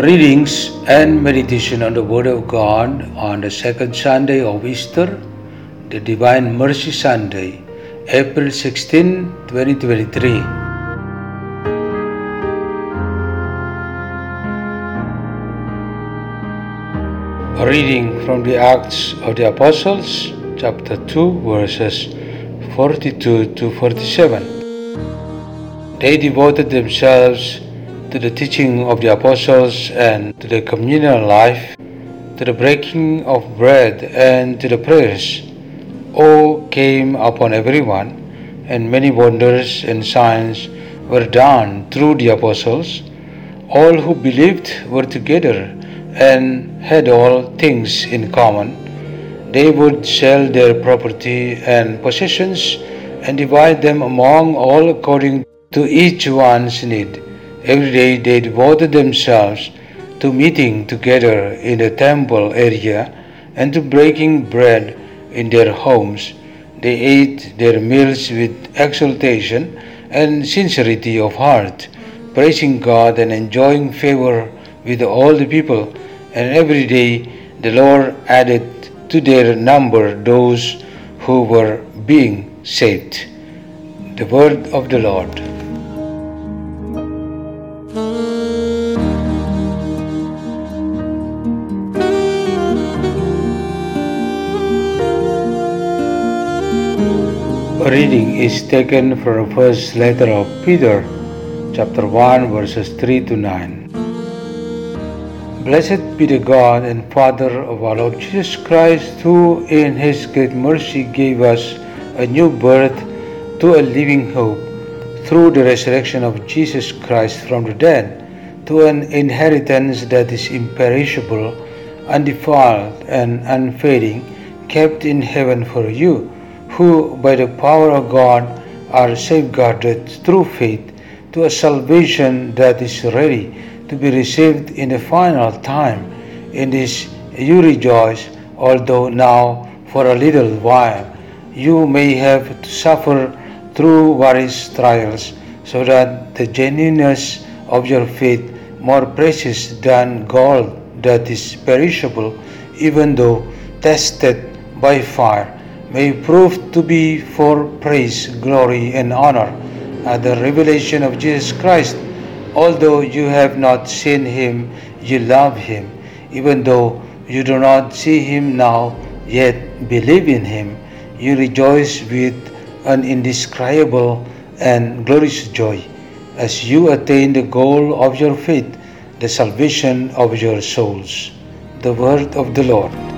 Readings and meditation on the Word of God on the second Sunday of Easter, the Divine Mercy Sunday, April 16, 2023. A reading from the Acts of the Apostles, chapter 2, verses 42 to 47. They devoted themselves to the teaching of the apostles and to the communal life, to the breaking of bread and to the prayers. Awe came upon everyone, and many wonders and signs were done through the apostles. All who believed were together and had all things in common. They would sell their property and possessions and divide them among all according to each one's need. Every day they devoted themselves to meeting together in the temple area and to breaking bread in their homes. They ate their meals with exultation and sincerity of heart, praising God and enjoying favor with all the people. And every day the Lord added to their number those who were being saved. The word of the Lord. Reading is taken from the first letter of Peter, chapter 1, verses 3 to 9. Blessed be the God and Father of our Lord Jesus Christ, who in his great mercy gave us a new birth to a living hope through the resurrection of Jesus Christ from the dead, to an inheritance that is imperishable, undefiled, and unfading, kept in heaven for you who by the power of God are safeguarded through faith to a salvation that is ready to be received in the final time. In this you rejoice, although now for a little while you may have to suffer through various trials, so that the genuineness of your faith, more precious than gold that is perishable, even though tested by fire, may prove to be for praise, glory, and honor at the revelation of Jesus Christ. Although you have not seen him, you love him. Even though you do not see him now, yet believe in him, you rejoice with an indescribable and glorious joy as you attain the goal of your faith, the salvation of your souls. The word of the Lord.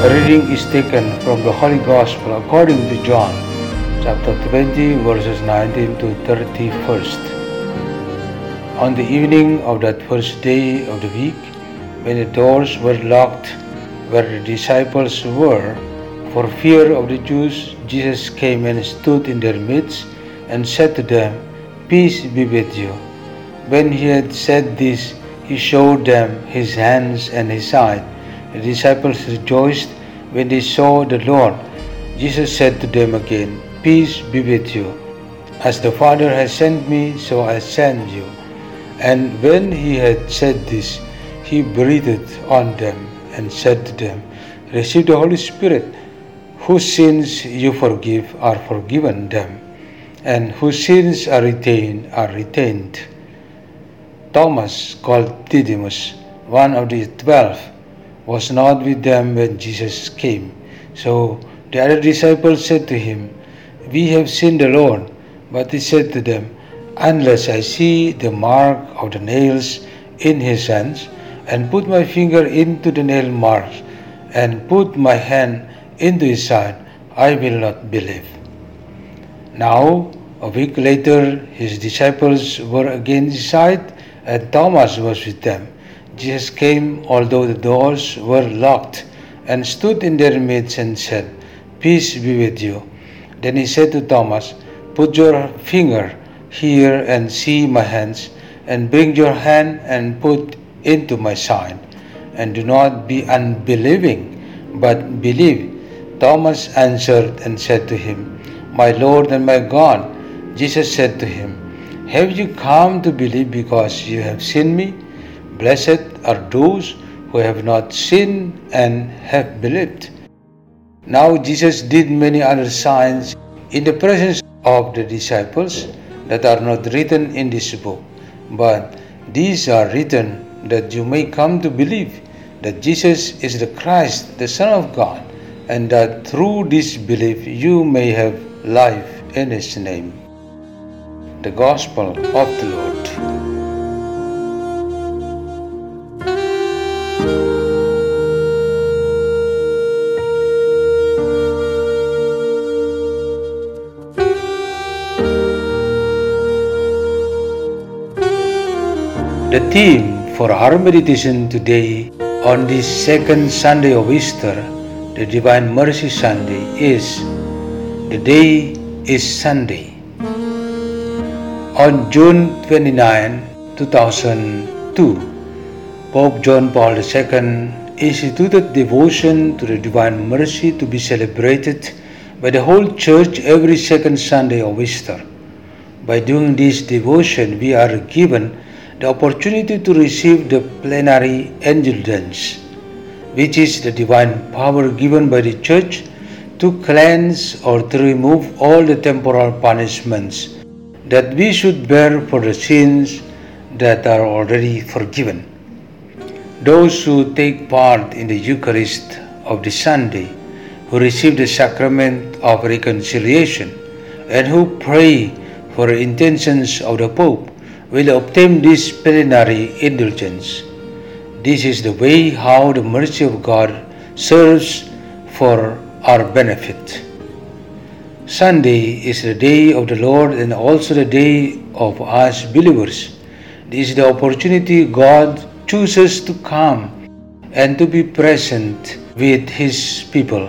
A reading is taken from the Holy Gospel according to John, chapter 20, verses 19 to 31st. On the evening of that first day of the week, when the doors were locked where the disciples were, for fear of the Jews, Jesus came and stood in their midst and said to them, Peace be with you. When he had said this, he showed them his hands and his side. The disciples rejoiced when they saw the Lord. Jesus said to them again, Peace be with you. As the Father has sent me, so I send you. And when he had said this, he breathed on them and said to them, Receive the Holy Spirit. Whose sins you forgive are forgiven them, and whose sins are retained are retained. Thomas, called Didymus, one of the twelve, was not with them when Jesus came. So the other disciples said to him, We have seen the Lord. But he said to them, unless I see the mark of the nails in his hands, and put my finger into the nail marks, and put my hand into his side, I will not believe. Now, a week later, his disciples were again inside, and Thomas was with them. Jesus came, although the doors were locked, and stood in their midst and said, Peace be with you. Then he said to Thomas, Put your finger here and see my hands, and bring your hand and put into my side, and do not be unbelieving, but believe. Thomas answered and said to him, My Lord and my God. Jesus said to him, Have you come to believe because you have seen me? Blessed are those who have not seen and have believed. Now Jesus did many other signs in the presence of the disciples that are not written in this book, but these are written that you may come to believe that Jesus is the Christ, the Son of God, and that through this belief you may have life in His name. The Gospel of the Lord. The theme for our meditation today on this second Sunday of Easter, the Divine Mercy Sunday, is The Day is Sunday. On June 29, 2002, Pope John Paul II instituted devotion to the Divine Mercy to be celebrated by the whole Church every second Sunday of Easter. By doing this devotion, we are given the opportunity to receive the plenary indulgence, which is the divine power given by the Church to cleanse or to remove all the temporal punishments that we should bear for the sins that are already forgiven. Those who take part in the Eucharist of the Sunday, who receive the sacrament of reconciliation, and who pray for the intentions of the Pope will obtain this plenary indulgence. This is the way how the mercy of God serves for our benefit. Sunday is the day of the Lord and also the day of us believers. This is the opportunity God chooses to come and to be present with His people.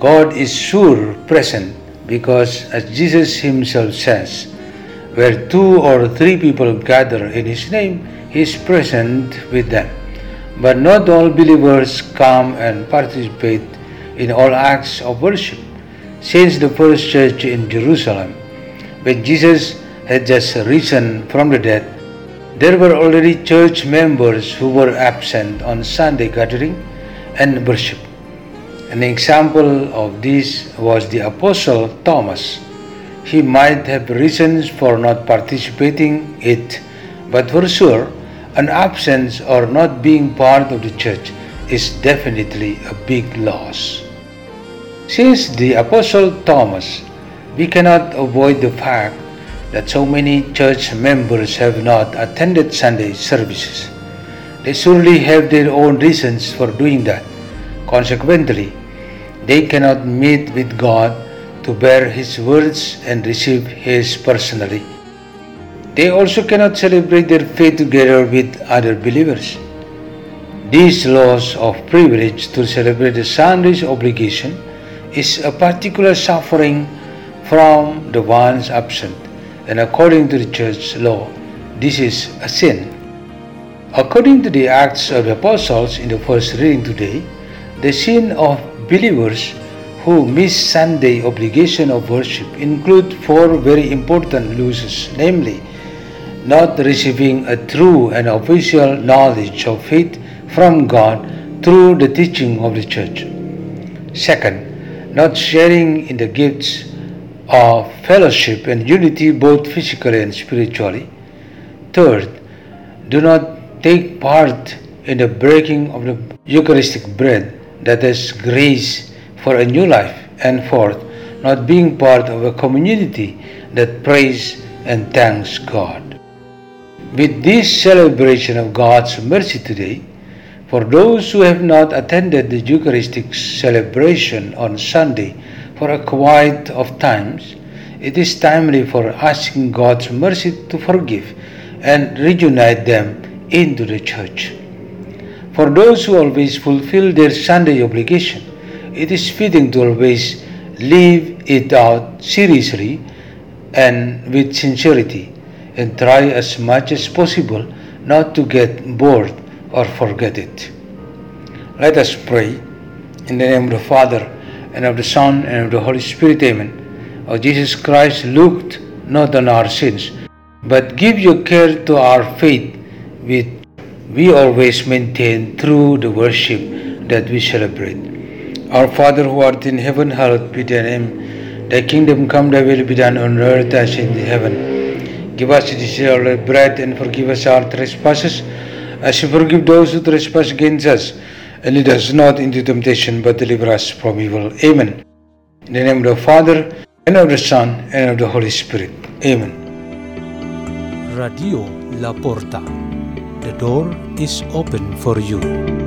God is sure present because, as Jesus Himself says, where two or three people gather in His name, He is present with them. But not all believers come and participate in all acts of worship. Since the first church in Jerusalem, when Jesus had just risen from the dead, there were already church members who were absent on Sunday gathering and worship. An example of this was the Apostle Thomas he might have reasons for not participating it, but for sure, an absence or not being part of the church is definitely a big loss. Since the Apostle Thomas, we cannot avoid the fact that so many church members have not attended Sunday services. They surely have their own reasons for doing that. Consequently, they cannot meet with God to bear His words and receive His personally. They also cannot celebrate their faith together with other believers. This loss of privilege to celebrate the Sunday's obligation is a particular suffering from the ones absent, and according to the church law, this is a sin. According to the Acts of the Apostles in the first reading today, the sin of believers who miss Sunday obligation of worship include four very important losses, namely, not receiving a true and official knowledge of faith from God through the teaching of the church. Second, not sharing in the gifts of fellowship and unity both physically and spiritually. Third, do not take part in the breaking of the Eucharistic bread that is grace for a new life, and fourth, not being part of a community that prays and thanks God. With this celebration of God's mercy today, for those who have not attended the Eucharistic celebration on Sunday for a quiet of times, it is timely for asking God's mercy to forgive and reunite them into the church. For those who always fulfill their Sunday obligation, it is fitting to always live it out seriously and with sincerity and try as much as possible not to get bored or forget it. Let us pray. In the name of the Father, and of the Son, and of the Holy Spirit, Amen. O Jesus Christ, looked not on our sins, but give your care to our faith, which we always maintain through the worship that we celebrate. Our Father who art in heaven, hallowed be thy name. Thy kingdom come, thy will be done on earth as in heaven. Give us this day our bread, and forgive us our trespasses, as we forgive those who trespass against us. And lead us not into temptation, but deliver us from evil. Amen. In the name of the Father, and of the Son, and of the Holy Spirit. Amen. Radio La Porta. The door is open for you.